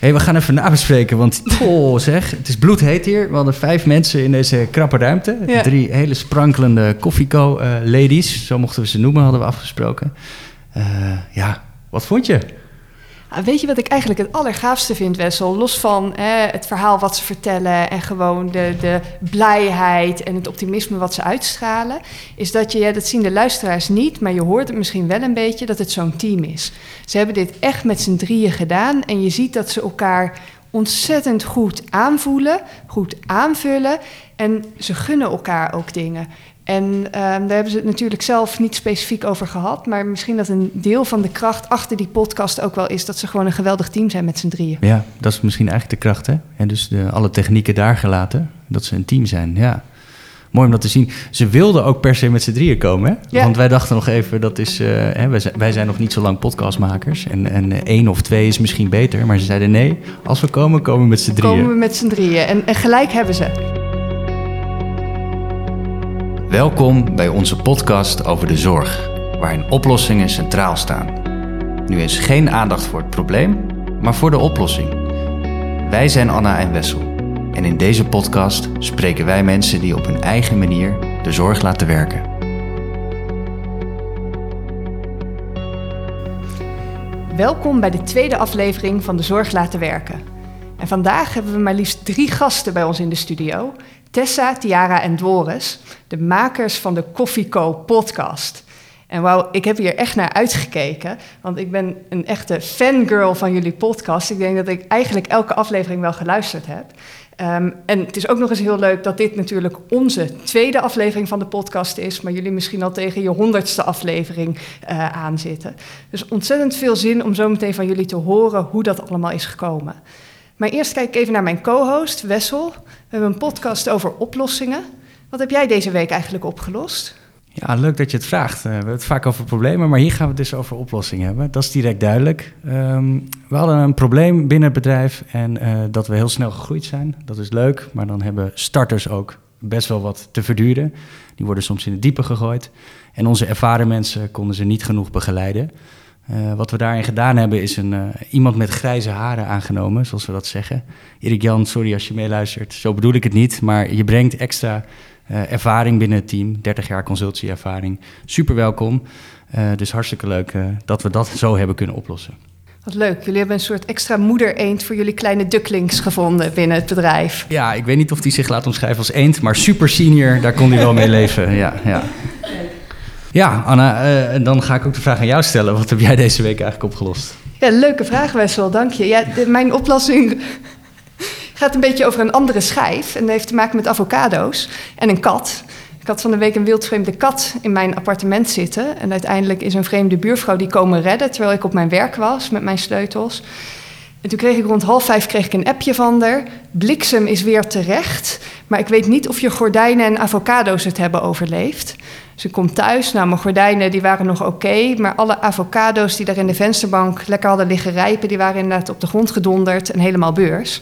hey, we gaan even nabespreken, want oh zeg, het is bloedheet hier. We hadden vijf mensen in deze krappe ruimte. Ja. Drie hele sprankelende koffieko-ladies, zo mochten we ze noemen, hadden we afgesproken. Eh, ja, wat vond je? Ah, Weet je wat ik eigenlijk het allergaafste vind, Wessel? Los van hè, het verhaal wat ze vertellen en gewoon de, de blijheid en het optimisme wat ze uitstralen, is dat je, ja, dat zien de luisteraars niet, maar je hoort het misschien wel een beetje, dat het zo'n team is. Ze hebben dit echt met z'n drieën gedaan en je ziet dat ze elkaar ontzettend goed aanvoelen, goed aanvullen en ze gunnen elkaar ook dingen. En ehm, daar hebben ze het natuurlijk zelf niet specifiek over gehad. Maar misschien dat een deel van de kracht achter die podcast ook wel is dat ze gewoon een geweldig team zijn met z'n drieën. Ja, dat is misschien eigenlijk de kracht, hè? En dus de, alle technieken daar gelaten, dat ze een team zijn, ja. Mooi om dat te zien. Ze wilden ook per se met z'n drieën komen, hè? Ja. Want wij dachten nog even, dat is... eh, hè, wij, zijn, wij zijn nog niet zo lang podcastmakers. En, en eh, één of twee is misschien beter. Maar ze zeiden nee, als we komen, komen we met z'n drieën. Komen we met z'n drieën. En, en gelijk hebben ze. Welkom bij onze podcast over de zorg, waarin oplossingen centraal staan. Nu is geen aandacht voor het probleem, maar voor de oplossing. Wij zijn Anna en Wessel. En in deze podcast spreken wij mensen die op hun eigen manier de zorg laten werken. Welkom bij de tweede aflevering van De Zorg Laten Werken. En vandaag hebben we maar liefst drie gasten bij ons in de studio. Tessa, Tiara en Doris, de makers van de Koffieco podcast. En wauw, ik heb hier echt naar uitgekeken, want ik ben een echte fangirl van jullie podcast. Ik denk dat ik eigenlijk elke aflevering wel geluisterd heb. Ehm, en het is ook nog eens heel leuk dat dit natuurlijk onze tweede aflevering van de podcast is, maar jullie misschien al tegen je honderdste aflevering eh aanzitten. Dus ontzettend veel zin om zo meteen van jullie te horen hoe dat allemaal is gekomen. Maar eerst kijk ik even naar mijn co-host, Wessel. We hebben een podcast over oplossingen. Wat heb jij deze week eigenlijk opgelost? Ja, leuk dat je het vraagt. Eh, we hebben het vaak over problemen, maar hier gaan we het dus over oplossingen hebben. Dat is direct duidelijk. Ehm, we hadden een probleem binnen het bedrijf en eh, dat we heel snel gegroeid zijn. Dat is leuk, maar dan hebben starters ook best wel wat te verduren. Die worden soms in het diepe gegooid. En onze ervaren mensen konden ze niet genoeg begeleiden. Eh, wat we daarin gedaan hebben is een, eh, iemand met grijze haren aangenomen, zoals we dat zeggen. Erik Jan, sorry als je meeluistert, zo bedoel ik het niet. Maar je brengt extra eh, ervaring binnen het team, 30 jaar consultieervaring. Super welkom. Dus hartstikke leuk dat we dat zo hebben kunnen oplossen. Wat leuk, jullie hebben een soort extra moeder-eend voor jullie kleine ducklings gevonden binnen het bedrijf. Ja, ik weet niet of die zich laat omschrijven als eend, maar super senior, daar kon hij wel mee leven. Ja, ja. ja Anna, eh, dan ga ik ook de vraag aan jou stellen. Wat heb jij deze week eigenlijk opgelost? Ja, leuke vraag Wessel, dank je. Ja, mijn oplossing gaat een beetje over een andere schijf. En dat heeft te maken met avocado's en een kat. Ik had van de week een wildvreemde kat in mijn appartement zitten. En uiteindelijk is een vreemde buurvrouw die komen redden... terwijl ik op mijn werk was met mijn sleutels. En toen kreeg ik rond half vijf kreeg ik een appje van haar. Bliksem is weer terecht. Maar ik weet niet of je gordijnen en avocado's het hebben overleefd. Ze komt thuis. Nou, mijn gordijnen die waren nog oké. maar alle avocado's die daar in de vensterbank lekker hadden liggen rijpen... die waren inderdaad op de grond gedonderd en helemaal beurs.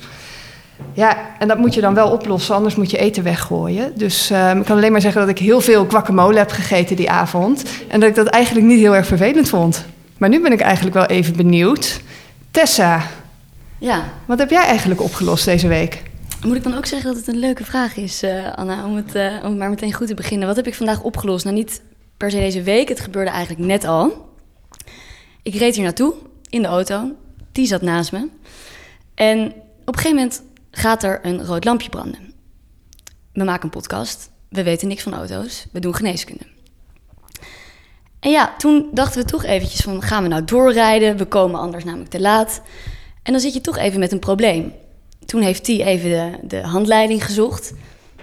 Ja, en dat moet je dan wel oplossen, anders moet je eten weggooien. Dus ehm, ik kan alleen maar zeggen dat ik heel veel guacamole heb gegeten die avond. En dat ik dat eigenlijk niet heel erg vervelend vond. Maar nu ben ik eigenlijk wel even benieuwd. Tessa, Ja, wat heb jij eigenlijk opgelost deze week? Moet ik dan ook zeggen dat het een leuke vraag is, eh, Anna, om het, eh, om maar meteen goed te beginnen. Wat heb ik vandaag opgelost? Nou, niet per se deze week, het gebeurde eigenlijk net al. Ik reed hier naartoe in de auto, die zat naast me. En op een gegeven moment gaat er een rood lampje branden. We maken een podcast, we weten niks van auto's, we doen geneeskunde. En ja, toen dachten we toch eventjes van, gaan we nou doorrijden? We komen anders namelijk te laat. En dan zit je toch even met een probleem. Toen heeft T even de, de handleiding gezocht.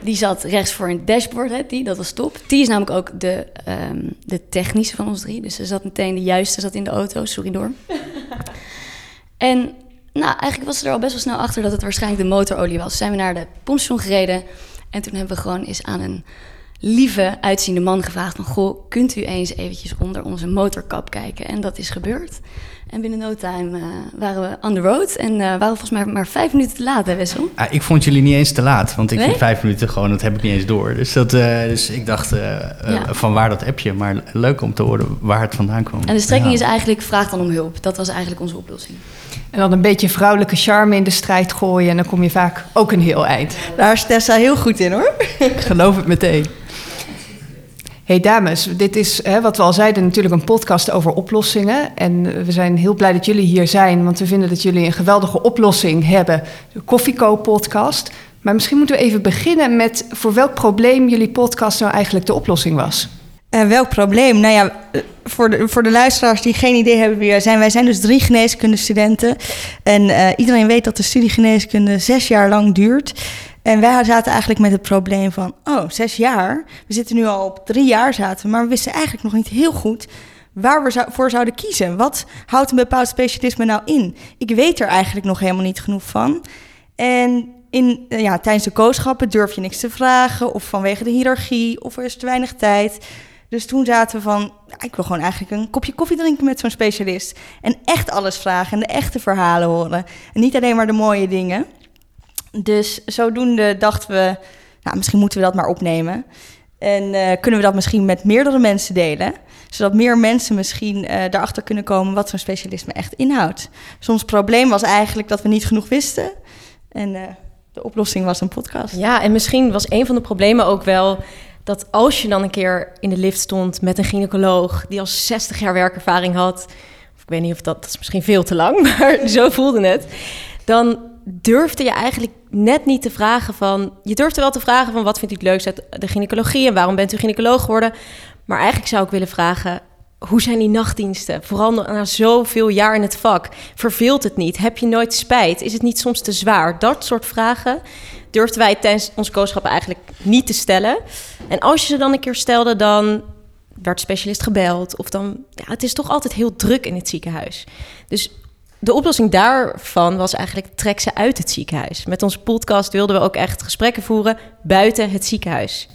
Die zat rechts voor een dashboard, hè, dat was top. T is namelijk ook de, ehm, de technische van ons drie. Dus ze zat meteen de juiste zat in de auto, sorry door. en nou, eigenlijk was ze er al best wel snel achter dat het waarschijnlijk de motorolie was. Zijn we naar de pompstation gereden. En toen hebben we gewoon eens aan een lieve, uitziende man gevraagd van... Goh, kunt u eens eventjes onder onze motorkap kijken? En dat is gebeurd. En binnen no time uh, waren we on the road. En uh, waren volgens mij maar vijf minuten te laat, hè Wessel? Ah, ik vond jullie niet eens te laat. Want ik nee? vind vijf minuten gewoon, dat heb ik niet eens door. Dus, dat, uh, dus ik dacht, ja. van waar dat appje. Maar leuk om te horen waar het vandaan kwam. En de strekking ja. is eigenlijk, vraag dan om hulp. Dat was eigenlijk onze oplossing. En dan een beetje vrouwelijke charme in de strijd gooien. En dan kom je vaak ook een heel eind. Daar is Tessa heel goed in, hoor. ik geloof het meteen hey dames, dit is hè, wat we al zeiden natuurlijk een podcast over oplossingen. En we zijn heel blij dat jullie hier zijn, want we vinden dat jullie een geweldige oplossing hebben. De Koffieco podcast. Maar misschien moeten we even beginnen met voor welk probleem jullie podcast nou eigenlijk de oplossing was. Uh, welk probleem? Nou ja, voor de, voor de luisteraars die geen idee hebben wie wij zijn. Wij zijn dus drie geneeskundestudenten. En uh, iedereen weet dat de studie geneeskunde zes jaar lang duurt. En wij zaten eigenlijk met het probleem van, oh, zes jaar. We zitten nu al op drie jaar zaten, maar we wisten eigenlijk nog niet heel goed waar we voor zouden kiezen. Wat houdt een bepaald specialisme nou in? Ik weet er eigenlijk nog helemaal niet genoeg van. En in, eh, ja, tijdens de kooschappen durf je niks te vragen, of vanwege de hiërarchie, of er is te weinig tijd. Dus toen zaten we van, ik wil gewoon eigenlijk een kopje koffie drinken met zo'n specialist. En echt alles vragen en de echte verhalen horen. En niet alleen maar de mooie dingen. Dus zodoende dachten we, nou, misschien moeten we dat maar opnemen. En uh, kunnen we dat misschien met meerdere mensen delen, zodat meer mensen misschien uh, daarachter kunnen komen wat zo'n specialisme echt inhoudt. Dus ons probleem was eigenlijk dat we niet genoeg wisten. En uh, de oplossing was een podcast. Ja, en misschien was een van de problemen ook wel dat als je dan een keer in de lift stond met een gynaecoloog die al 60 jaar werkervaring had, of ik weet niet of dat, is misschien veel te lang, maar zo voelde het, dan durfde je eigenlijk net niet te vragen van... Je durfde wel te vragen van wat vindt u het uit de gynaecologie... en waarom bent u gynaecoloog geworden? Maar eigenlijk zou ik willen vragen... Hoe zijn die nachtdiensten? Vooral na zoveel jaar in het vak. Verveelt het niet? Heb je nooit spijt? Is het niet soms te zwaar? Dat soort vragen durfden wij tijdens ons kooschap eigenlijk niet te stellen. En als je ze dan een keer stelde, dan werd specialist gebeld. Of dan, ja, het is toch altijd heel druk in het ziekenhuis. Dus de oplossing daarvan was eigenlijk trek ze uit het ziekenhuis. Met onze podcast wilden we ook echt gesprekken voeren buiten het ziekenhuis.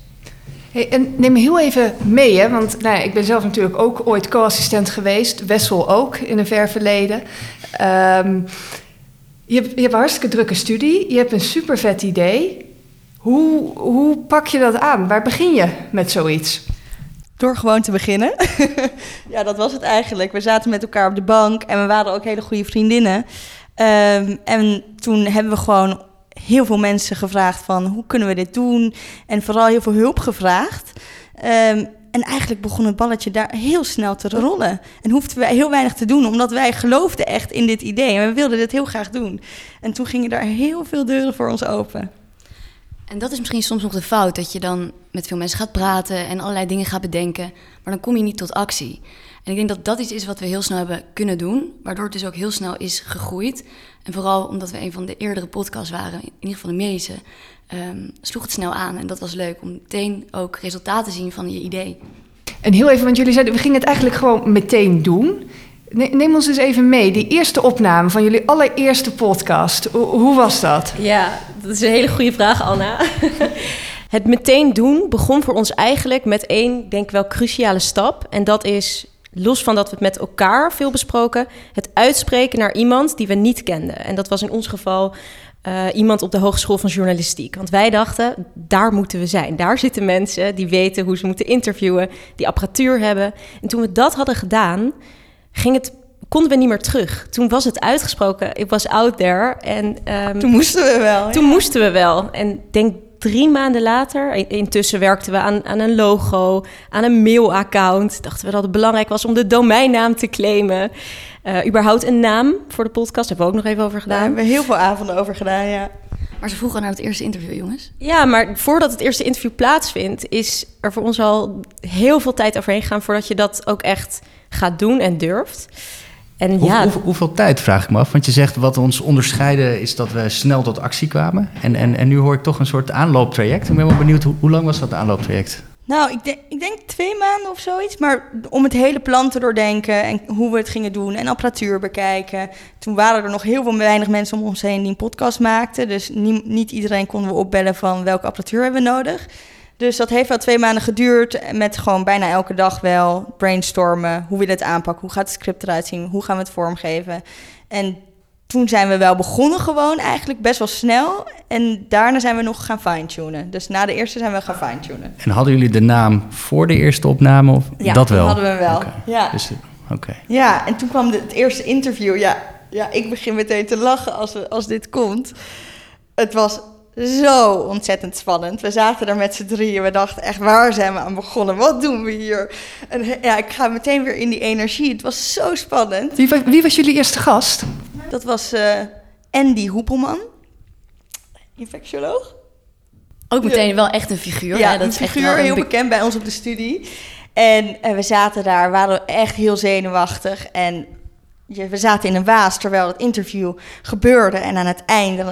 Hey, en neem me heel even mee, hè? want nou ik ben zelf natuurlijk ook ooit co-assistent geweest. Wessel ook in een ver verleden. Um, je, hebt, je een hartstikke drukke studie. Je hebt een super vet idee. Hoe, hoe pak je dat aan? Waar begin je met zoiets? Door gewoon te beginnen. ja, dat was het eigenlijk. We zaten met elkaar op de bank en we waren ook hele goede vriendinnen. Um, en toen hebben we gewoon heel veel mensen gevraagd van hoe kunnen we dit doen? En vooral heel veel hulp gevraagd. Um, en eigenlijk begon het balletje daar heel snel te rollen. En hoefden wij heel weinig te doen, omdat wij geloofden echt in dit idee. En we wilden dit heel graag doen. En toen gingen daar heel veel deuren voor ons open. En dat is misschien soms nog de fout, dat je dan met veel mensen gaat praten en allerlei dingen gaat bedenken, maar dan kom je niet tot actie. En ik denk dat dat iets is wat we heel snel hebben kunnen doen, waardoor het dus ook heel snel is gegroeid. En vooral omdat we een van de eerdere podcasts waren, in ieder geval de meeste, um, sloeg het snel aan. En dat was leuk om meteen ook resultaten te zien van je idee. En heel even, want jullie zeiden, we gingen het eigenlijk gewoon meteen doen. Neem ons eens even mee, die eerste opname van jullie allereerste podcast. Hoe was dat? Ja, dat is een hele goede vraag, Anna. het meteen doen begon voor ons eigenlijk met één, denk ik wel, cruciale stap. En dat is, los van dat we het met elkaar veel besproken, het uitspreken naar iemand die we niet kenden. En dat was in ons geval uh, iemand op de Hogeschool van Journalistiek. Want wij dachten, daar moeten we zijn. Daar zitten mensen die weten hoe ze moeten interviewen, die apparatuur hebben. En toen we dat hadden gedaan, ging het, konden we niet meer terug. Toen was het uitgesproken, ik was out there. En, um, toen moesten we wel. Toen moesten we wel. En denk drie maanden later, intussen werkten we aan, aan een logo, aan een mailaccount. Dachten we dat het belangrijk was om de domeinnaam te claimen. Uh, überhaupt een naam voor de podcast, hebben we ook nog even over gedaan. Daar hebben we heel veel avonden over gedaan, ja. Maar ze vroegen naar het eerste interview, jongens. Ja, maar voordat het eerste interview plaatsvindt, is er voor ons al heel veel tijd overheen gegaan voordat je dat ook echt gaat doen en durft. En Hoe, ja, hoeveel tijd vraag ik me af? Want je zegt wat ons onderscheiden is dat we snel tot actie kwamen. En, en, en nu hoor ik toch een soort aanlooptraject. Ik ben wel benieuwd, hoe, hoe lang was dat aanlooptraject? Nou, ik, denk, ik denk twee maanden of zoiets. Maar om het hele plan te doordenken en hoe we het gingen doen en apparatuur bekijken. Toen waren er nog heel veel weinig mensen om ons heen die een podcast maakten. Dus niet, niet iedereen konden we opbellen van welke apparatuur hebben we nodig. Dus dat heeft wel twee maanden geduurd. Met gewoon bijna elke dag wel brainstormen. Hoe wil je het aanpakken? Hoe gaat het script eruit zien? Hoe gaan we het vormgeven? En toen zijn we wel begonnen gewoon eigenlijk best wel snel. En daarna zijn we nog gaan fine-tunen. Dus na de eerste zijn we gaan fine-tunen. En hadden jullie de naam voor de eerste opname? Of Ja, dat wel? hadden we wel. Ja. Dus, oké. Ja, en toen kwam de- het eerste interview. Ja, ja, ik begin meteen te lachen als, we, als dit komt. Het was zo ontzettend spannend. We zaten er met z'n drieën. We dachten echt, waar zijn we aan begonnen? Wat doen we hier? En ja, ik ga meteen weer in die energie. Het was zo spannend. Wie, wie was jullie eerste gast? Dat was eh, Andy Hoepelman, infectioloog. Ook meteen wel echt een figuur. Ja, hè? Dat een is echt figuur, wel een heel be- bekend bij ons op de studie. En, eh, we zaten daar, waren echt heel zenuwachtig. En we zaten in een waas terwijl het interview gebeurde. En aan het einde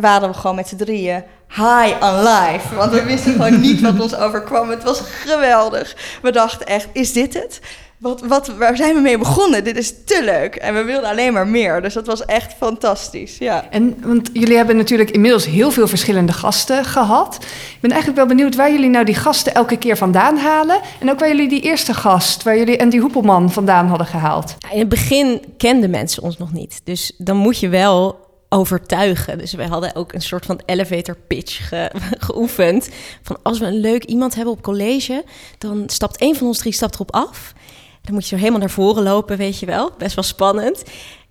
waren we gewoon met z'n drieën high on life. Want we wisten gewoon niet wat ons overkwam. Het was geweldig. We dachten echt, is dit het? Wat, wat, waar zijn we mee begonnen? Dit is te leuk. En we wilden alleen maar meer. Dus dat was echt fantastisch. Ja. En, want jullie hebben natuurlijk inmiddels heel veel verschillende gasten gehad. Ik ben eigenlijk wel benieuwd waar jullie nou die gasten elke keer vandaan halen. En ook waar jullie die eerste gast, waar jullie Andy Hoepelman vandaan hadden gehaald. In het begin kenden mensen ons nog niet. Dus dan moet je wel overtuigen. Dus we hadden ook een soort van elevator pitch ge- geoefend. Van als we een leuk iemand hebben op college, dan stapt één van ons drie stapt erop af. Dan moet je zo helemaal naar voren lopen, weet je wel. Best wel spannend.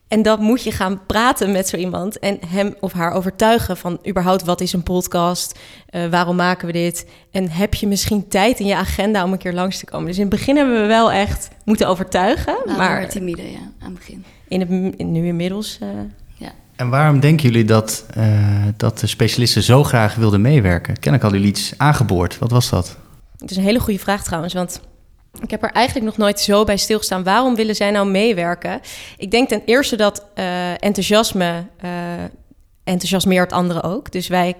En dan moet je gaan praten met zo iemand en hem of haar overtuigen van überhaupt wat is een podcast, Eh, waarom maken we dit en heb je misschien tijd in je agenda om een keer langs te komen. Dus in het begin hebben we wel echt moeten overtuigen, Nou, maar timide, ja, aan het begin. in het, in- nu inmiddels. eh, En waarom denken jullie dat, eh, dat de specialisten zo graag wilden meewerken? Kennelijk hadden jullie iets aangeboord. Wat was dat? het is een hele goede vraag trouwens, want ik heb er eigenlijk nog nooit zo bij stilgestaan. Waarom willen zij nou meewerken? Ik denk ten eerste dat eh, enthousiasme eh, enthousiasmeert anderen ook. Dus wij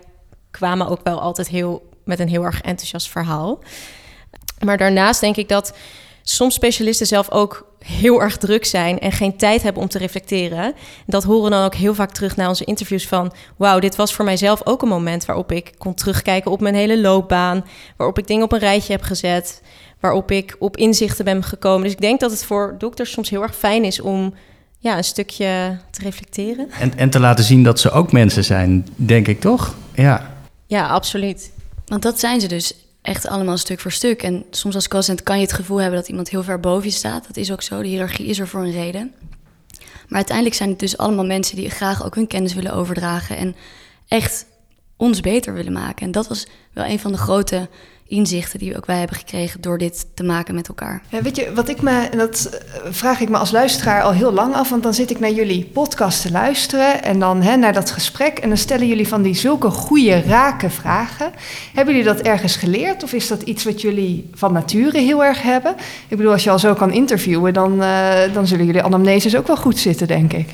kwamen ook wel altijd heel met een heel erg enthousiast verhaal. Maar daarnaast denk ik dat soms specialisten zelf ook heel erg druk zijn en geen tijd hebben om te reflecteren. Dat horen dan ook heel vaak terug naar onze interviews van... wauw, dit was voor mijzelf ook een moment waarop ik kon terugkijken op mijn hele loopbaan... waarop ik dingen op een rijtje heb gezet, waarop ik op inzichten ben gekomen. Dus ik denk dat het voor dokters soms heel erg fijn is om ja, een stukje te reflecteren. En, en te laten zien dat ze ook mensen zijn, denk ik toch? Ja. Ja, absoluut. Want dat zijn ze dus echt allemaal stuk voor stuk. En soms als co-assistent kan je het gevoel hebben dat iemand heel ver boven je staat. Dat is ook zo, de hiërarchie is er voor een reden. Maar uiteindelijk zijn het dus allemaal mensen die graag ook hun kennis willen overdragen... en echt ons beter willen maken. En dat was wel een van de grote inzichten die ook wij hebben gekregen... door dit te maken met elkaar. Ja, weet je, wat ik me, en dat eh, vraag ik me als luisteraar al heel lang af, want dan zit ik naar jullie podcast te luisteren en dan hè, naar dat gesprek en dan stellen jullie van die zulke goede, rake vragen. Hebben jullie dat ergens geleerd of is dat iets wat jullie van nature heel erg hebben? Ik bedoel, als je al zo kan interviewen, dan, eh, dan zullen jullie anamneses ook wel goed zitten, denk ik.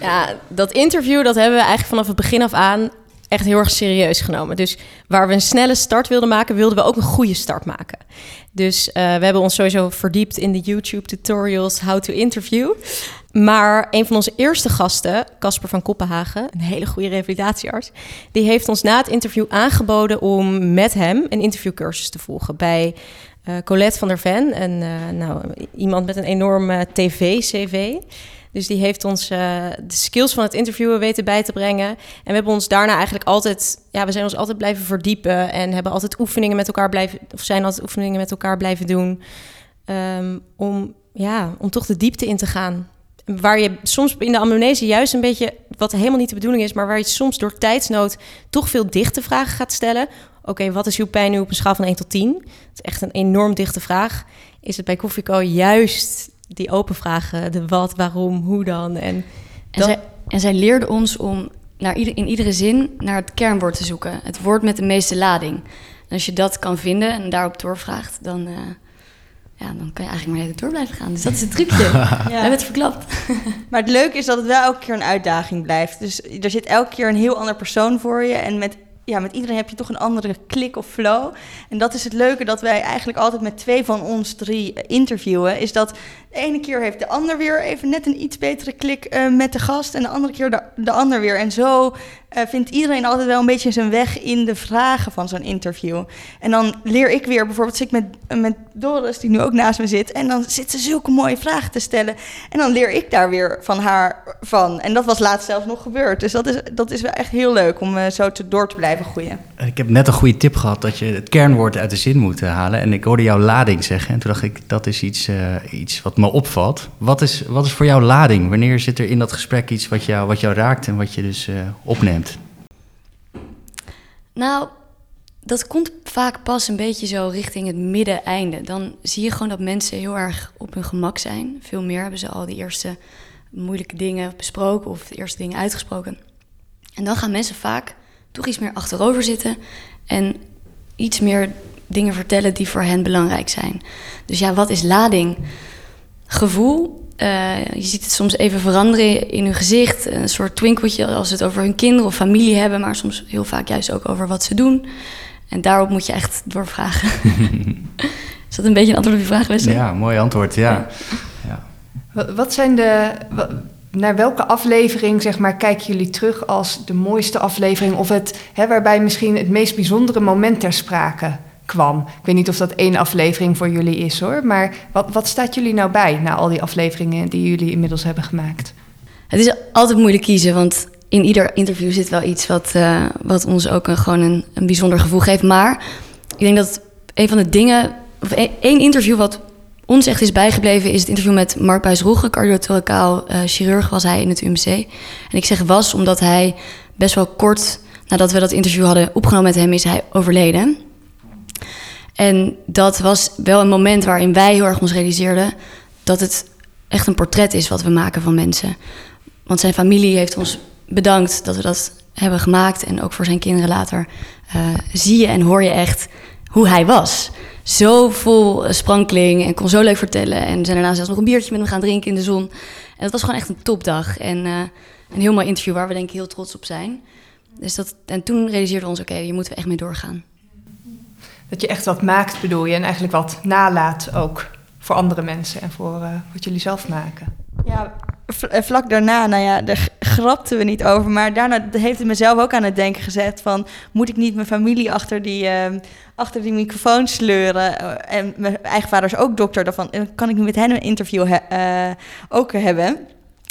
Ja, dat interview dat hebben we eigenlijk vanaf het begin af aan echt heel erg serieus genomen. Dus waar we een snelle start wilden maken, wilden we ook een goede start maken. Dus eh, we hebben ons sowieso verdiept in de YouTube tutorials How to Interview. Maar een van onze eerste gasten, Casper van Koppenhagen, een hele goede revalidatiearts, die heeft ons na het interview aangeboden om met hem een interviewcursus te volgen bij eh, Colette van der Ven, een, eh, nou, iemand met een enorm eh, tv-cv. Dus die heeft ons eh, de skills van het interviewen weten bij te brengen. En we hebben ons daarna eigenlijk altijd, ja, we zijn ons altijd blijven verdiepen en hebben altijd oefeningen met elkaar blijven, of zijn altijd oefeningen met elkaar blijven doen. ehm, om, ja, om toch de diepte in te gaan. Waar je soms in de amnese juist een beetje, wat helemaal niet de bedoeling is, maar waar je soms door tijdsnood toch veel dichte vragen gaat stellen. Oké, wat is uw pijn nu op een schaal van 1 tot 10? Dat is echt een enorm dichte vraag. Is het bij Koffieco juist die open vragen, de wat, waarom, hoe dan? En En, Dat- zij, en zij leerde ons om naar ieder, in iedere zin naar het kernwoord te zoeken. Het woord met de meeste lading. En als je dat kan vinden en daarop doorvraagt, dan, eh, ja, dan kan je eigenlijk maar tijd door blijven gaan. Dus dat is het trucje. We hebben het verklapt. Maar het leuke is dat het wel elke keer een uitdaging blijft. Dus er zit elke keer een heel ander persoon voor je. En met, ja, met iedereen heb je toch een andere klik of flow. En dat is het leuke dat wij eigenlijk altijd met twee van ons drie interviewen. Is dat de ene keer heeft de ander weer even net een iets betere klik eh, met de gast. En de andere keer de, de ander weer. En zo eh, vindt iedereen altijd wel een beetje zijn weg in de vragen van zo'n interview. En dan leer ik weer, bijvoorbeeld zit ik met, met Doris, die nu ook naast me zit, en dan zit ze zulke mooie vragen te stellen. En dan leer ik daar weer van haar van. En dat was laatst zelfs nog gebeurd. Dus dat is, dat is wel echt heel leuk om zo te, door te blijven groeien. Ik heb net een goede tip gehad dat je het kernwoord uit de zin moet halen. En ik hoorde jouw lading zeggen. En toen dacht ik, dat is iets, iets wat opvalt. Wat is, wat is voor jou lading? Wanneer zit er in dat gesprek iets wat jou, wat jou raakt en wat je dus uh, opneemt? Nou, dat komt vaak pas een beetje zo richting het midden-einde. Dan zie je gewoon dat mensen heel erg op hun gemak zijn. Veel meer hebben ze al die eerste moeilijke dingen besproken of de eerste dingen uitgesproken. En dan gaan mensen vaak toch iets meer achterover zitten en iets meer dingen vertellen die voor hen belangrijk zijn. Dus ja, wat is lading? Gevoel. Uh, je ziet het soms even veranderen in hun gezicht. Een soort twinkeltje als ze het over hun kinderen of familie hebben, maar soms heel vaak juist ook over wat ze doen. En daarop moet je echt doorvragen. is dat een beetje een antwoord op je vraag, Wesley? Ja, mooi antwoord, ja. ja. Wat zijn de naar welke aflevering zeg maar, kijken jullie terug als de mooiste aflevering? Of het, hè, waarbij misschien het meest bijzondere moment ter sprake kwam? Ik weet niet of dat één aflevering voor jullie is hoor. Maar wat, wat staat jullie nou bij na al die afleveringen die jullie inmiddels hebben gemaakt? Het is altijd moeilijk kiezen, want in ieder interview zit wel iets wat, uh, wat ons ook een, gewoon een, bijzonder gevoel geeft. Maar ik denk dat een van de dingen, of één interview wat ons echt is bijgebleven is het interview met Mark Buijs-Roege, uh, chirurg was hij in het UMC. En ik zeg was omdat hij best wel kort nadat we dat interview hadden opgenomen met hem, is hij overleden. En dat was wel een moment waarin wij heel erg ons realiseerden dat het echt een portret is wat we maken van mensen. Want zijn familie heeft ons bedankt dat we dat hebben gemaakt. En ook voor zijn kinderen later uh, zie je en hoor je echt hoe hij was zo vol sprankeling en kon zo leuk vertellen. En zijn daarna zelfs nog een biertje met hem gaan drinken in de zon. En dat was gewoon echt een topdag. En uh, een heel mooi interview waar we denk ik heel trots op zijn. Dus dat, en toen realiseerden we ons, oké, hier moeten we echt mee doorgaan. Dat je echt wat maakt, bedoel je, en eigenlijk wat nalaat ook voor andere mensen en voor uh, wat jullie zelf maken. Ja, vlak daarna, nou ja, daar grapten we niet over. Maar daarna heeft het mezelf ook aan het denken gezet van... moet ik niet mijn familie achter die, uh, achter die microfoon sleuren? Uh, en mijn eigen vader is ook dokter. Daarvan kan ik nu met hen een interview ook hebben.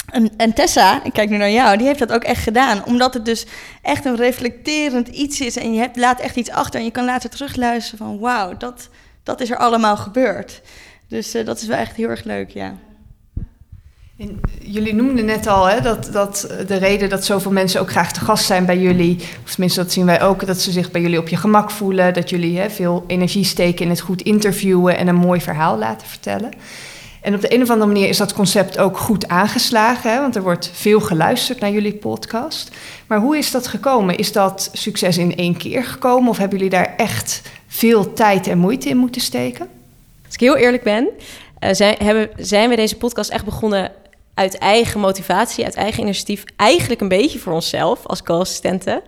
En, en, Tessa, ik kijk nu naar jou, die heeft dat ook echt gedaan. Omdat het dus echt een reflecterend iets is. En je hebt, laat echt iets achter. En je kan later terugluisteren van... wauw, dat, dat is er allemaal gebeurd. Dus dat is wel echt heel erg leuk, ja. En jullie noemden net al hè, dat, dat de reden dat zoveel mensen ook graag te gast zijn bij jullie, of tenminste dat zien wij ook, dat ze zich bij jullie op je gemak voelen, dat jullie hè, veel energie steken in het goed interviewen en een mooi verhaal laten vertellen. En op de een of andere manier is dat concept ook goed aangeslagen, hè, want er wordt veel geluisterd naar jullie podcast. Maar hoe is dat gekomen? Is dat succes in één keer gekomen of hebben jullie daar echt veel tijd en moeite in moeten steken? Als ik heel eerlijk ben, uh, zijn, zijn we deze podcast echt begonnen uit eigen motivatie, uit eigen initiatief, eigenlijk een beetje voor onszelf als co-assistenten.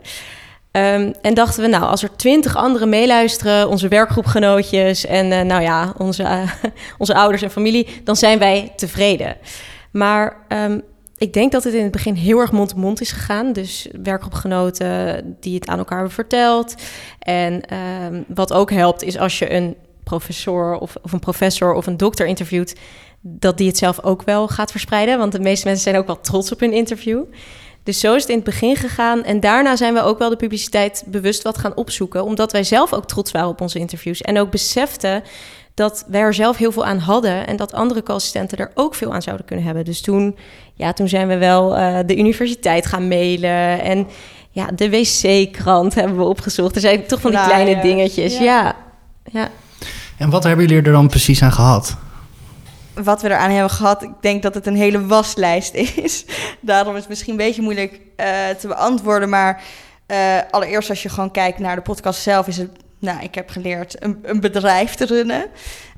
Um, en dachten we, nou, als er twintig anderen meeluisteren, onze werkgroepgenootjes en uh, nou ja, onze, uh, onze ouders en familie, dan zijn wij tevreden. Maar um, ik denk dat het in het begin heel erg mond-to-mond -mond is gegaan. Dus werkgroepgenoten die het aan elkaar hebben verteld. En um, wat ook helpt, is als je een professor of, of een professor of een dokter interviewt, dat die het zelf ook wel gaat verspreiden. Want de meeste mensen zijn ook wel trots op hun interview. Dus zo is het in het begin gegaan. En daarna zijn we ook wel de publiciteit bewust wat gaan opzoeken. Omdat wij zelf ook trots waren op onze interviews. En ook beseften dat wij er zelf heel veel aan hadden. En dat andere co-assistenten er ook veel aan zouden kunnen hebben. Dus toen, ja, toen zijn we wel uh, de universiteit gaan mailen. En ja, de wc-krant hebben we opgezocht. Er zijn toch van die kleine dingetjes. Ja. ja. ja. En wat hebben jullie er dan precies aan gehad? Wat we eraan hebben gehad, ik denk dat het een hele waslijst is. Daarom is het misschien een beetje moeilijk uh, te beantwoorden. Maar uh, allereerst als je gewoon kijkt naar de podcast zelf, is het nou, ik heb geleerd een, een bedrijf te runnen.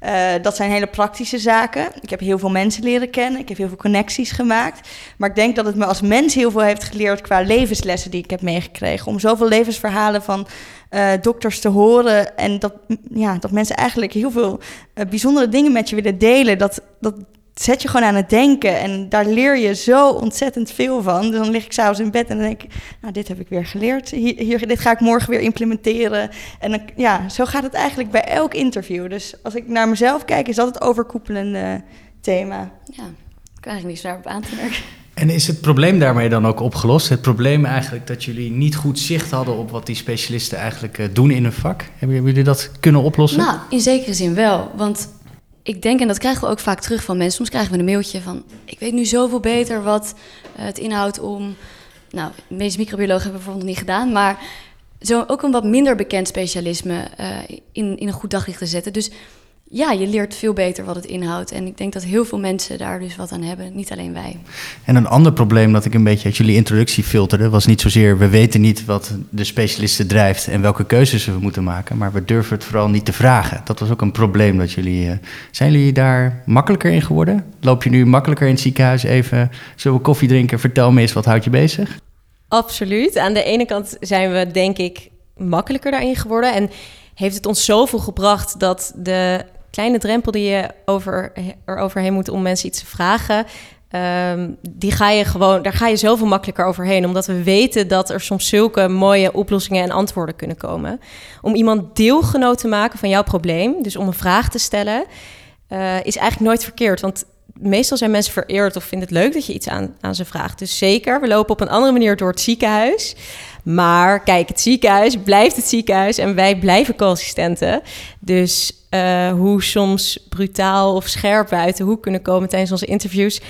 Uh, dat zijn hele praktische zaken. Ik heb heel veel mensen leren kennen. Ik heb heel veel connecties gemaakt. Maar ik denk dat het me als mens heel veel heeft geleerd qua levenslessen die ik heb meegekregen. Om zoveel levensverhalen van uh, dokters te horen. En dat, ja, dat mensen eigenlijk heel veel uh, bijzondere dingen met je willen delen. Dat, dat zet je gewoon aan het denken. En daar leer je zo ontzettend veel van. Dus dan lig ik s'avonds in bed en dan denk ik... nou, dit heb ik weer geleerd. Hier, hier, dit ga ik morgen weer implementeren. En dan, ja, zo gaat het eigenlijk bij elk interview. Dus als ik naar mezelf kijk, is dat het overkoepelende thema. Ja, ik kan eigenlijk niets daarop aan te merken. En is het probleem daarmee dan ook opgelost? Het probleem eigenlijk dat jullie niet goed zicht hadden op wat die specialisten eigenlijk eh, doen in hun vak? Hebben jullie dat kunnen oplossen? Nou, in zekere zin wel. Want ik denk, en dat krijgen we ook vaak terug van mensen. Soms krijgen we een mailtje van: Ik weet nu zoveel beter wat uh, het inhoudt om. Nou, medisch microbioloog hebben we bijvoorbeeld niet gedaan, maar zo ook een wat minder bekend specialisme uh, in, in een goed daglicht te zetten. Dus ja, je leert veel beter wat het inhoudt. En ik denk dat heel veel mensen daar dus wat aan hebben, niet alleen wij. En een ander probleem dat ik een beetje uit jullie introductie filterde, was niet zozeer we weten niet wat de specialisten drijft en welke keuzes we moeten maken, maar we durven het vooral niet te vragen. Dat was ook een probleem dat jullie. Uh, zijn jullie daar makkelijker in geworden? Loop je nu makkelijker in het ziekenhuis even, zullen we koffie drinken? Vertel me eens, wat houdt je bezig? Absoluut. Aan de ene kant zijn we denk ik makkelijker daarin geworden en heeft het ons zoveel gebracht dat de kleine drempel die je over, er overheen moet om mensen iets te vragen. Um, die ga je gewoon, daar ga je zoveel makkelijker overheen. Omdat we weten dat er soms zulke mooie oplossingen en antwoorden kunnen komen. Om iemand deelgenoot te maken van jouw probleem, dus om een vraag te stellen, uh, is eigenlijk nooit verkeerd. Want meestal zijn mensen vereerd of vinden het leuk dat je iets aan, aan ze vraagt. Dus zeker, we lopen op een andere manier door het ziekenhuis. Maar kijk, het ziekenhuis blijft het ziekenhuis en wij blijven co-assistenten. Dus uh, hoe soms brutaal of scherp we uit de hoek kunnen komen tijdens onze interviews.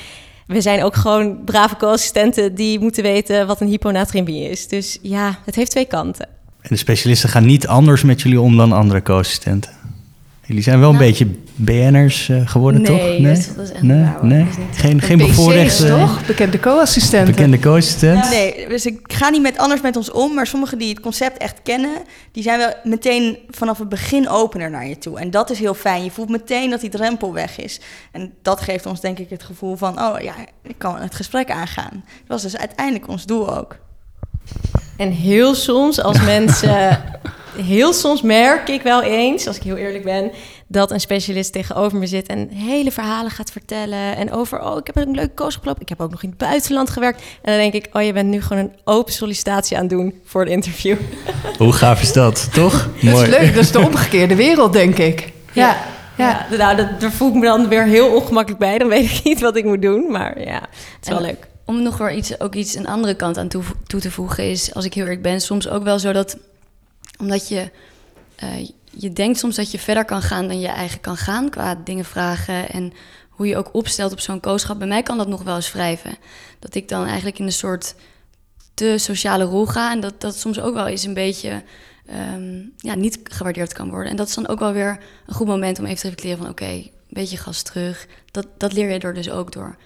We zijn ook gewoon brave co-assistenten die moeten weten wat een hyponatremie is. Dus ja, het heeft twee kanten. En de specialisten gaan niet anders met jullie om dan andere co-assistenten? Jullie zijn wel een nou, beetje BN'ers uh, geworden, nee, toch? Nee, dat is, dat is echt nee, nee. Geen, geen bevoorrechte... toch? Bekende co-assistenten. Bekende co-assistent. Ja, nee, dus ik ga niet met anders met ons om, maar sommigen die het concept echt kennen, die zijn wel meteen vanaf het begin opener naar je toe. En dat is heel fijn. Je voelt meteen dat die drempel weg is. En dat geeft ons denk ik het gevoel van, oh ja, ik kan het gesprek aangaan. Dat was dus uiteindelijk ons doel ook. En heel soms als mensen heel soms merk ik wel eens, als ik heel eerlijk ben, dat een specialist tegenover me zit en hele verhalen gaat vertellen. En over, oh, ik heb een leuke koos gelopen. Ik heb ook nog in het buitenland gewerkt. En dan denk ik, oh, je bent nu gewoon een open sollicitatie aan het doen voor het interview. Hoe gaaf is dat, toch? Dat Mooi. is leuk, dat is de omgekeerde wereld, denk ik. Ja. ja. ja. nou, dat, daar voel ik me dan weer heel ongemakkelijk bij. Dan weet ik niet wat ik moet doen. Maar ja, het is wel leuk. Om nog weer iets, ook iets een andere kant aan toe, toe te voegen is, als ik heel eerlijk ben, soms ook wel zo dat omdat je, uh, je denkt soms dat je verder kan gaan dan je eigen kan gaan qua dingen vragen en hoe je ook opstelt op zo'n kooschap. Bij mij kan dat nog wel eens wrijven. Dat ik dan eigenlijk in een soort te sociale rol ga en dat dat soms ook wel eens een beetje um, ja, niet gewaardeerd kan worden. En dat is dan ook wel weer een goed moment om even te reflecteren van oké, een beetje gas terug. Dat, dat leer je er dus ook door.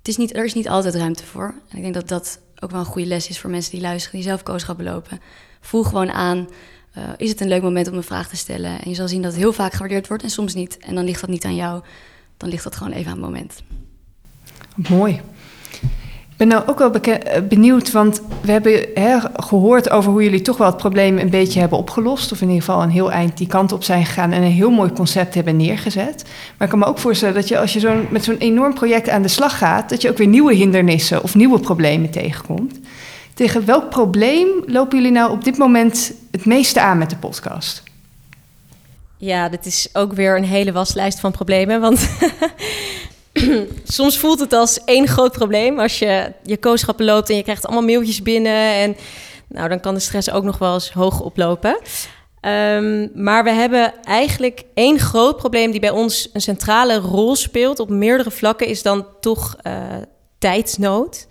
Het is niet, er is niet altijd ruimte voor. En ik denk dat dat ook wel een goede les is voor mensen die luisteren, die zelf kooschappen lopen voel gewoon aan. Uh, is het een leuk moment om een vraag te stellen? En je zal zien dat het heel vaak gewaardeerd wordt en soms niet. En dan ligt dat niet aan jou. Dan ligt dat gewoon even aan het moment. Mooi. Ik ben nou ook wel eh, benieuwd, want we hebben hè, gehoord over hoe jullie toch wel het probleem een beetje hebben opgelost. Of in ieder geval een heel eind die kant op zijn gegaan en een heel mooi concept hebben neergezet. Maar ik kan me ook voorstellen dat je als je zo met zo'n enorm project aan de slag gaat, dat je ook weer nieuwe hindernissen of nieuwe problemen tegenkomt. Tegen welk probleem lopen jullie nou op dit moment het meeste aan met de podcast? Ja, dit is ook weer een hele waslijst van problemen. Want soms voelt het als één groot probleem als je je kooschappen loopt en je krijgt allemaal mailtjes binnen. En nou, dan kan de stress ook nog wel eens hoog oplopen. Um, maar we hebben eigenlijk één groot probleem die bij ons een centrale rol speelt op meerdere vlakken, is dan toch uh, tijdsnood.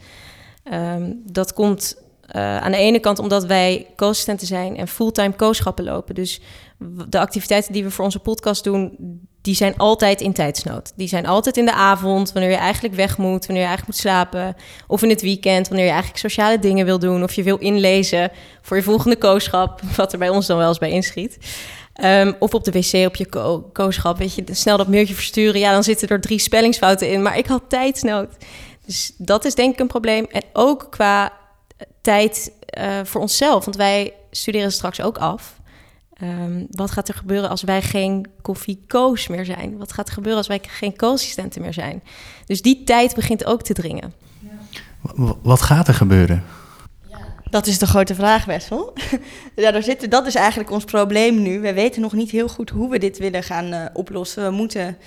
Um, dat komt uh, aan de ene kant omdat wij co-assistenten zijn en fulltime kooschappen lopen. Dus de activiteiten die we voor onze podcast doen, die zijn altijd in tijdsnood. Die zijn altijd in de avond, wanneer je eigenlijk weg moet, wanneer je eigenlijk moet slapen. Of in het weekend, wanneer je eigenlijk sociale dingen wil doen. Of je wil inlezen voor je volgende kooschap, wat er bij ons dan wel eens bij inschiet. Um, of op de wc op je ko kooschap, weet je, snel dat mailtje versturen. Ja, dan zitten er drie spellingsfouten in, maar ik had tijdsnood. Dus dat is denk ik een probleem. En ook qua tijd uh, voor onszelf, want wij studeren straks ook af. Ehm, wat gaat er gebeuren als wij geen koffieco's meer zijn? Wat gaat er gebeuren als wij geen co-assistenten meer zijn? Dus die tijd begint ook te dringen. Wat gaat er gebeuren? Dat is de grote vraag, Wessel. ja, daar zitten, dat is eigenlijk ons probleem nu. We weten nog niet heel goed hoe we dit willen gaan eh, oplossen. We moeten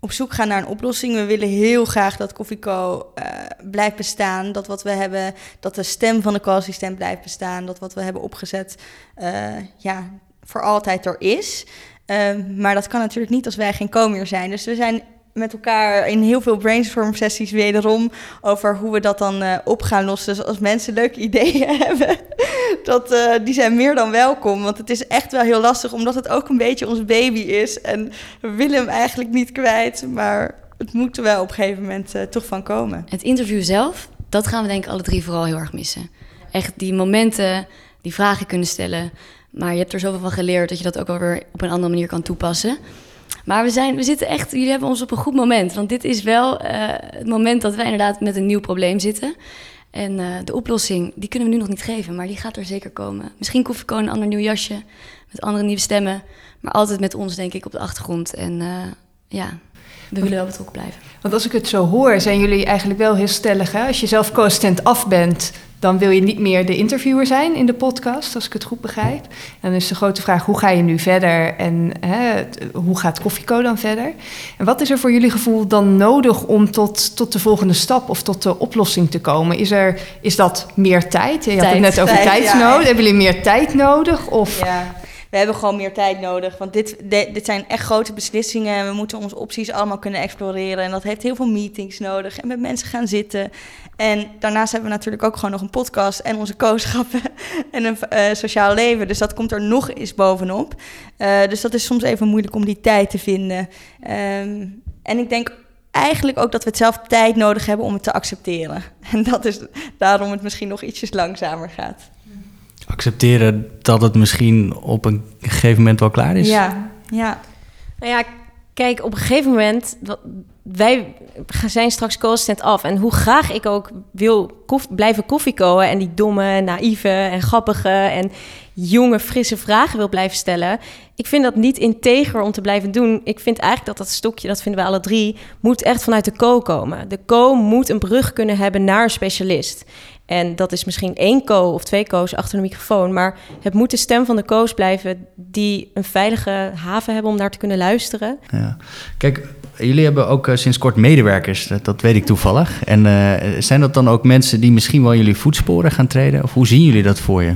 op zoek gaan naar een oplossing. We willen heel graag dat Koffieco eh blijft bestaan. Dat wat we hebben, dat de stem van de co-assistent blijft bestaan. Dat wat we hebben opgezet, eh, ja, voor altijd er is. Ehm, maar dat kan natuurlijk niet als wij geen co meer zijn. Dus we zijn met elkaar in heel veel brainstorm sessies wederom over hoe we dat dan eh, op gaan lossen. Dus als mensen leuke ideeën hebben, dat, eh, die zijn meer dan welkom. Want het is echt wel heel lastig, omdat het ook een beetje ons baby is. En we willen hem eigenlijk niet kwijt, maar het moet er wel op een gegeven moment eh, toch van komen. Het interview zelf, dat gaan we denk ik alle drie vooral heel erg missen. Echt die momenten, die vragen kunnen stellen. Maar je hebt er zoveel van geleerd dat je dat ook wel weer op een andere manier kan toepassen. Maar we, zijn, we zitten echt, jullie hebben ons op een goed moment. Want dit is wel eh, het moment dat wij inderdaad met een nieuw probleem zitten. En eh, de oplossing, die kunnen we nu nog niet geven, maar die gaat er zeker komen. Misschien Koffieco een ander nieuw jasje, met andere nieuwe stemmen. Maar altijd met ons, denk ik, op de achtergrond. En eh, ja, we willen wel betrokken blijven. Want als ik het zo hoor, zijn jullie eigenlijk wel heel stellig. Hè? Als je zelf co-assistent af bent, dan wil je niet meer de interviewer zijn in de podcast, als ik het goed begrijp. En dan is de grote vraag, hoe ga je nu verder en hè, hoe gaat Koffieco dan verder? En wat is er voor jullie gevoel dan nodig om tot, tot de volgende stap of tot de oplossing te komen? Is, er, is dat meer tijd? Je had het net over Tijd, ja, echt. Hebben jullie meer tijd nodig? Of Ja, we hebben gewoon meer tijd nodig. Want dit, dit zijn echt grote beslissingen. En we moeten onze opties allemaal kunnen exploreren. En dat heeft heel veel meetings nodig. En met mensen gaan zitten. En daarnaast hebben we natuurlijk ook gewoon nog een podcast. En onze kooschappen. En een eh, sociaal leven. Dus dat komt er nog eens bovenop. Eh, dus dat is soms even moeilijk om die tijd te vinden. Ehm, en ik denk eigenlijk ook dat we het zelf tijd nodig hebben om het te accepteren. En dat is daarom het misschien nog ietsjes langzamer gaat. Accepteren dat het misschien op een gegeven moment wel klaar is? Ja, ja. Nou ja, kijk, op een gegeven moment, wij zijn straks co-assistent af. En hoe graag ik ook wil blijven koffiekoen en die domme, naïeve en grappige en jonge, frisse vragen wil blijven stellen. Ik vind dat niet integer om te blijven doen. Ik vind eigenlijk dat dat stokje, dat vinden we alle drie, moet echt vanuit de co komen. De co moet een brug kunnen hebben naar een specialist. En dat is misschien één co of twee co's achter de microfoon. Maar het moet de stem van de co's blijven die een veilige haven hebben om naar te kunnen luisteren. Ja. Kijk, jullie hebben ook eh, sinds kort medewerkers, dat, weet ik toevallig. En eh, zijn dat dan ook mensen die misschien wel jullie voetsporen gaan treden? Of hoe zien jullie dat voor je?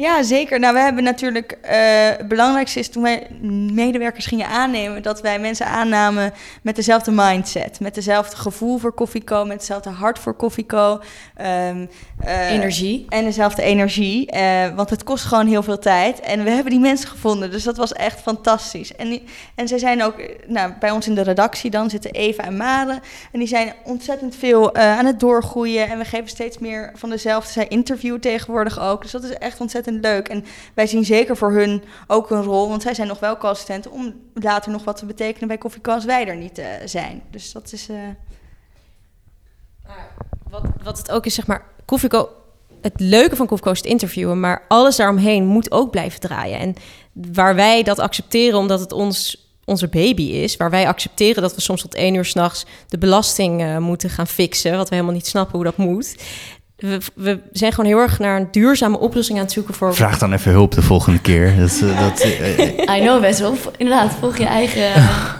Ja, zeker. Nou, we hebben natuurlijk. eh, het belangrijkste is toen wij medewerkers gingen aannemen, dat wij mensen aannamen met dezelfde mindset. Met dezelfde gevoel voor Koffieco, met hetzelfde hart voor Koffieco. ehm, eh, Energie. En dezelfde energie. eh, want het kost gewoon heel veel tijd. En we hebben die mensen gevonden. Dus dat was echt fantastisch. En, die, en zij zijn ook nou, bij ons in de redactie. Dan zitten Eva en Mare. En die zijn ontzettend veel aan het doorgroeien. En we geven steeds meer van dezelfde. Zij interviewen tegenwoordig ook. Dus dat is echt ontzettend leuk. En wij zien zeker voor hun ook een rol. Want zij zijn nog wel co-assistenten. Om later nog wat te betekenen bij Koffie als wij er niet eh, zijn. Dus dat is... eh, Wat, wat het ook is, zeg maar, Koffieco... Het leuke van Koffieco is interviewen, maar alles daaromheen moet ook blijven draaien. En waar wij dat accepteren omdat het ons, onze baby is, waar wij accepteren dat we soms tot één uur s'nachts de belasting eh, moeten gaan fixen, wat we helemaal niet snappen hoe dat moet. We, we zijn gewoon heel erg naar een duurzame oplossing aan het zoeken voor... Vraag dan even hulp de volgende keer. Dat, eh, dat, eh, I know best wel. Inderdaad, volg je eigen... je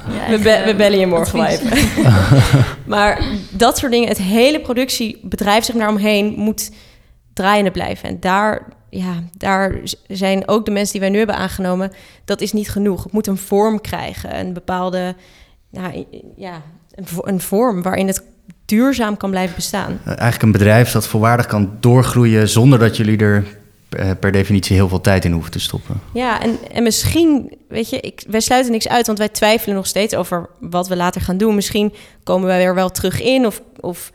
We, eigen be- we bellen je morgen wel even. maar dat soort dingen, het hele productiebedrijf zich naar omheen moet draaiende blijven. En daar, ja, daar zijn ook de mensen die wij nu hebben aangenomen, dat is niet genoeg. Het moet een vorm krijgen, een bepaalde, nou, ja, een vorm waarin het duurzaam kan blijven bestaan. eigenlijk een bedrijf dat volwaardig kan doorgroeien zonder dat jullie er eh, per definitie heel veel tijd in hoeven te stoppen. Ja, en, en misschien, weet je, ik, wij sluiten niks uit, want wij twijfelen nog steeds over wat we later gaan doen. Misschien komen wij er wel terug in of, of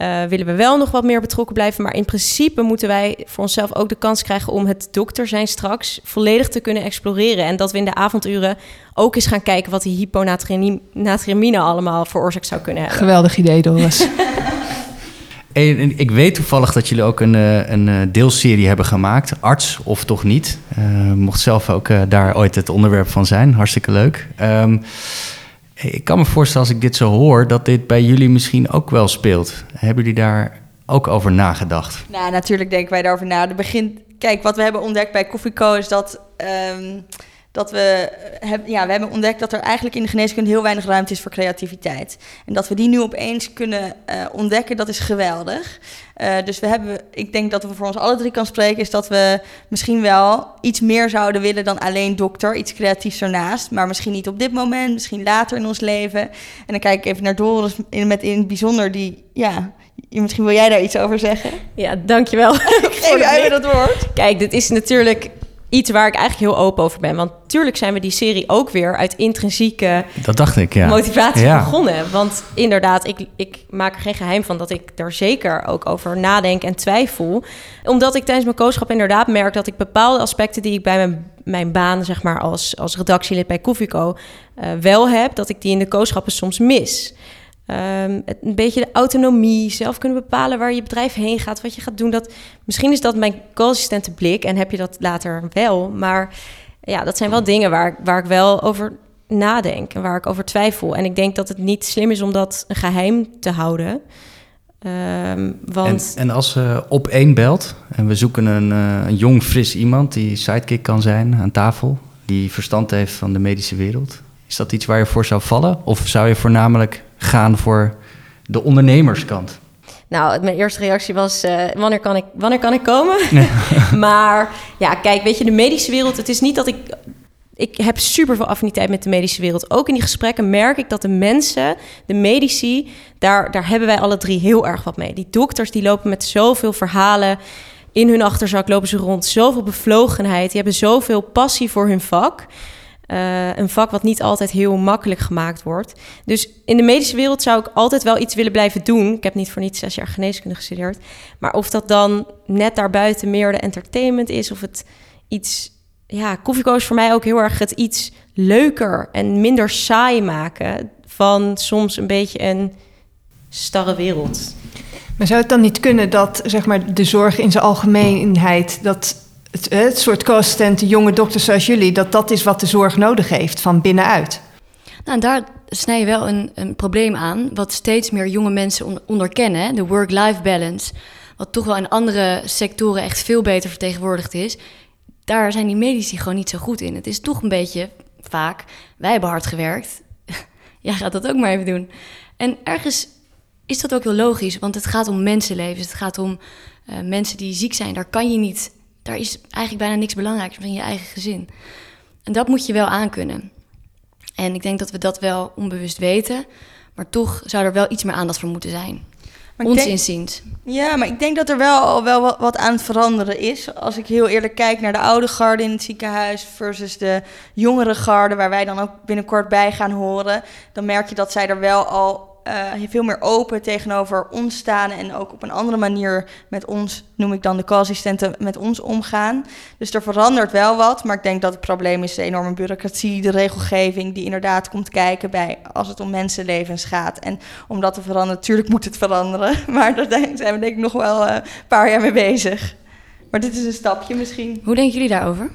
eh, willen we wel nog wat meer betrokken blijven. Maar in principe moeten wij voor onszelf ook de kans krijgen om het dokter zijn straks volledig te kunnen exploreren. En dat we in de avonduren ook eens gaan kijken wat die hyponatriëmine allemaal veroorzaakt zou kunnen hebben. geweldig idee, Doris. En, en ik weet toevallig dat jullie ook een, eh, een eh, deelserie hebben gemaakt. Arts of toch niet. Eh, mocht zelf ook eh, daar ooit het onderwerp van zijn. Hartstikke leuk. Ehm, ik kan me voorstellen als ik dit zo hoor... dat dit bij jullie misschien ook wel speelt. Hebben jullie daar ook over nagedacht? Nou, natuurlijk denken wij daarover na. De begin, kijk, wat we hebben ontdekt bij Koffieco is dat, ehm, dat we, heb, ja, we hebben ontdekt dat er eigenlijk in de geneeskunde heel weinig ruimte is voor creativiteit. En dat we die nu opeens kunnen eh, ontdekken, dat is geweldig. Eh, dus we hebben, ik denk dat we voor ons alle drie kan spreken, is dat we misschien wel iets meer zouden willen dan alleen dokter, iets creatiefs ernaast. Maar misschien niet op dit moment, misschien later in ons leven. En dan kijk ik even naar Doris in, met in het bijzonder die, ja, misschien wil jij daar iets over zeggen. Ja, dankjewel. Geef jij dat woord. Kijk, dit is natuurlijk iets waar ik eigenlijk heel open over ben. Want tuurlijk zijn we die serie ook weer uit intrinsieke Dat dacht ik, ja. motivatie Ja. begonnen. Want inderdaad, ik, ik maak er geen geheim van dat ik daar zeker ook over nadenk en twijfel. Omdat ik tijdens mijn coachschap inderdaad merk dat ik bepaalde aspecten die ik bij mijn, mijn baan, zeg maar, als, als redactielid bij Koffieco eh, wel heb, dat ik die in de coachschappen soms mis. Ehm, het, een beetje de autonomie, zelf kunnen bepalen waar je bedrijf heen gaat, wat je gaat doen. Dat, misschien is dat mijn consistente blik en heb je dat later wel. Maar ja, dat zijn wel dingen waar, waar ik wel over nadenk en waar ik over twijfel. En ik denk dat het niet slim is om dat een geheim te houden. Ehm, En, want en als ze op één belt en we zoeken een, eh, een jong, fris iemand die sidekick kan zijn aan tafel, die verstand heeft van de medische wereld, is dat iets waar je voor zou vallen? Of zou je voornamelijk gaan voor de ondernemerskant? Nou, mijn eerste reactie was: eh, wanneer, kan ik, wanneer kan ik komen? maar ja, kijk, weet je, de medische wereld, het is niet dat ik. Ik heb super veel affiniteit met de medische wereld. Ook in die gesprekken merk ik dat de mensen, de medici, daar, daar hebben wij alle drie heel erg wat mee. Die dokters die lopen met zoveel verhalen in hun achterzak, lopen ze rond. Zoveel bevlogenheid, die hebben zoveel passie voor hun vak. Eh, een vak wat niet altijd heel makkelijk gemaakt wordt. Dus in de medische wereld zou ik altijd wel iets willen blijven doen. Ik heb niet voor niets zes jaar geneeskunde gestudeerd. Maar of dat dan net daarbuiten meer de entertainment is... of het iets... Ja, Koffieco is voor mij ook heel erg het iets leuker en minder saai maken... van soms een beetje een starre wereld. Maar zou het dan niet kunnen dat zeg maar, de zorg in zijn algemeenheid, dat het, soort co-assistenten, jonge dokters zoals jullie, dat dat is wat de zorg nodig heeft van binnenuit? Nou, daar snij je wel een, een probleem aan, wat steeds meer jonge mensen on- onderkennen, de work-life balance. Wat toch wel in andere sectoren echt veel beter vertegenwoordigd is. Daar zijn die medici gewoon niet zo goed in. Het is toch een beetje vaak, wij hebben hard gewerkt. Jij gaat dat ook maar even doen. En ergens is dat ook heel logisch, want het gaat om mensenlevens. Het gaat om eh, mensen die ziek zijn. Daar kan je niet, daar is eigenlijk bijna niks belangrijker dan je eigen gezin. En dat moet je wel aankunnen. En ik denk dat we dat wel onbewust weten. Maar toch zou er wel iets meer aandacht voor moeten zijn. Maar Ons denk- inziens. Ja, maar ik denk dat er wel al wel wat, wat aan het veranderen is. Als ik heel eerlijk kijk naar de oude garde in het ziekenhuis versus de jongere garde, waar wij dan ook binnenkort bij gaan horen, dan merk je dat zij er wel al eh, veel meer open tegenover ons staan en ook op een andere manier met ons, noem ik dan de co-assistenten, met ons omgaan. Dus er verandert wel wat, maar ik denk dat het probleem is de enorme bureaucratie, de regelgeving die inderdaad komt kijken bij als het om mensenlevens gaat. En om dat te veranderen, natuurlijk moet het veranderen, maar daar zijn we denk ik nog wel eh, een paar jaar mee bezig. Maar dit is een stapje misschien. Hoe denken jullie daarover?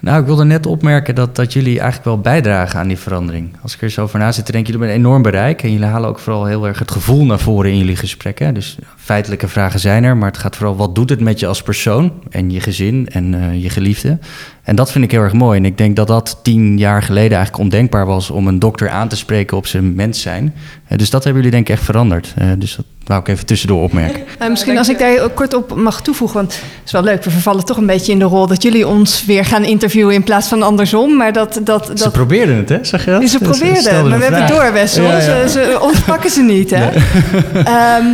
Nou, ik wilde net opmerken dat, dat jullie eigenlijk wel bijdragen aan die verandering. Als ik er zo over na zit te denken, jullie een enorm bereik. En jullie halen ook vooral heel erg het gevoel naar voren in jullie gesprekken. Dus feitelijke vragen zijn er, maar het gaat vooral wat doet het met je als persoon en je gezin en eh, je geliefde. En dat vind ik heel erg mooi. En ik denk dat dat tien jaar geleden eigenlijk ondenkbaar was om een dokter aan te spreken op zijn mens zijn. Eh, dus dat hebben jullie denk ik echt veranderd. Eh, dus dat wou ik even tussendoor opmerken. Eh, misschien als ik daar kort op mag toevoegen, want het is wel leuk. We vervallen toch een beetje in de rol dat jullie ons weer gaan interviewen in plaats van andersom. Maar dat, dat, Ze dat, probeerden het, hè? Zag je dat? ze probeerden, maar we hebben door, Wessel. Ja, ja. Ze, ze, ons pakken ze niet, hè? Ehm,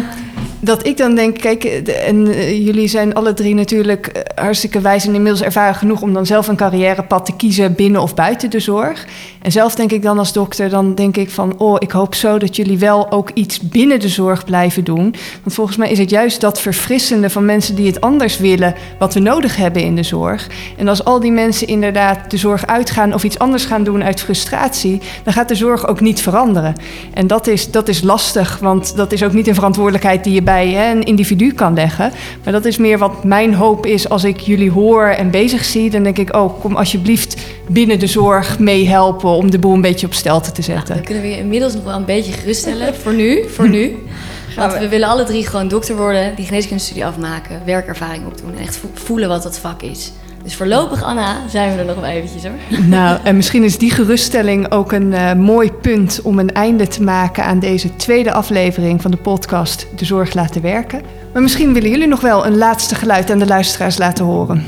dat ik dan denk, kijk, de- en eh, jullie zijn alle drie natuurlijk eh, hartstikke wijs en inmiddels ervaren genoeg om dan zelf een carrièrepad te kiezen binnen of buiten de zorg. En zelf denk ik dan als dokter, dan denk ik van, oh, ik hoop zo dat jullie wel ook iets binnen de zorg blijven doen. Want volgens mij is het juist dat verfrissende van mensen die het anders willen, wat we nodig hebben in de zorg. En als al die mensen inderdaad de zorg uitgaan of iets anders gaan doen uit frustratie, dan gaat de zorg ook niet veranderen. En dat is, dat is lastig, want dat is ook niet een verantwoordelijkheid die je bij hè, een individu kan leggen. Maar dat is meer wat mijn hoop is als ik jullie hoor en bezig zie. Dan denk ik, oh, kom alsjeblieft binnen de zorg meehelpen om de boel een beetje op stelte te zetten. Dan kunnen we je inmiddels nog wel een beetje geruststellen. voor nu, voor nu. Want we willen alle drie gewoon dokter worden, die geneeskundestudie afmaken, werkervaring opdoen en echt voelen wat dat vak is. Dus voorlopig, Anna, zijn we er nog wel eventjes hoor. Nou, en misschien is die geruststelling ook een uh, mooi punt om een einde te maken aan deze tweede aflevering van de podcast De Zorg Laten Werken. Maar misschien willen jullie nog wel een laatste geluid aan de luisteraars laten horen.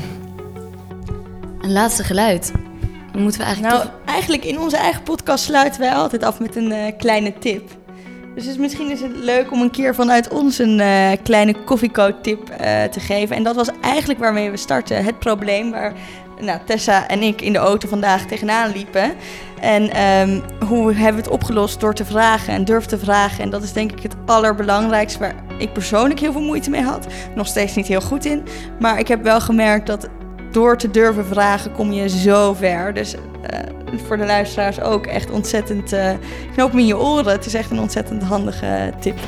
Een laatste geluid? Dan moeten we eigenlijk. Nou, eigenlijk in onze eigen podcast sluiten wij altijd af met een uh, kleine tip. Dus misschien is het leuk om een keer vanuit ons een uh, kleine koffiecode-tip uh, te geven. En dat was eigenlijk waarmee we starten. Het probleem waar nou, Tessa en ik in de auto vandaag tegenaan liepen. En um, hoe hebben we het opgelost? Door te vragen en durf te vragen. En dat is denk ik het allerbelangrijkste waar ik persoonlijk heel veel moeite mee had. Nog steeds niet heel goed in. Maar ik heb wel gemerkt dat door te durven vragen kom je zo ver. Dus uh, voor de luisteraars ook echt ontzettend uh, knoop me in je oren. Het is echt een ontzettend handige tip.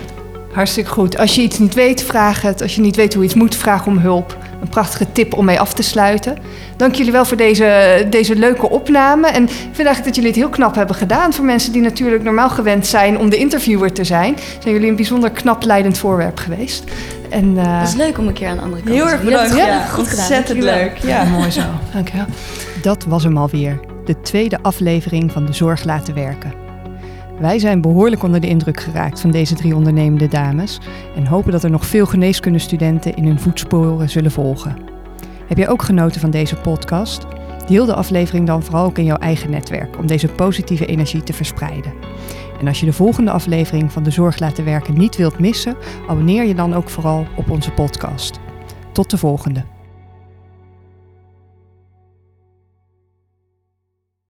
Hartstikke goed. Als je iets niet weet, vraag het. Als je niet weet hoe je iets moet, vraag om hulp. Een prachtige tip om mee af te sluiten. Dank jullie wel voor deze, deze leuke opname. En ik vind eigenlijk dat jullie het heel knap hebben gedaan. Voor mensen die natuurlijk normaal gewend zijn om de interviewer te zijn, zijn jullie een bijzonder knap leidend voorwerp geweest. En, uh... Dat is leuk om een keer aan de andere kant Heel erg bedankt. Ja, ja, goed gedaan. Ontzettend leuk. Ja, mooi zo. Dank je wel. Dat was hem alweer. De tweede aflevering van De Zorg Laten Werken. Wij zijn behoorlijk onder de indruk geraakt van deze drie ondernemende dames en hopen dat er nog veel geneeskundestudenten in hun voetsporen zullen volgen. Heb jij ook genoten van deze podcast? Deel de aflevering dan vooral ook in jouw eigen netwerk om deze positieve energie te verspreiden. En als je de volgende aflevering van De Zorg Laten Werken niet wilt missen, abonneer je dan ook vooral op onze podcast. Tot de volgende.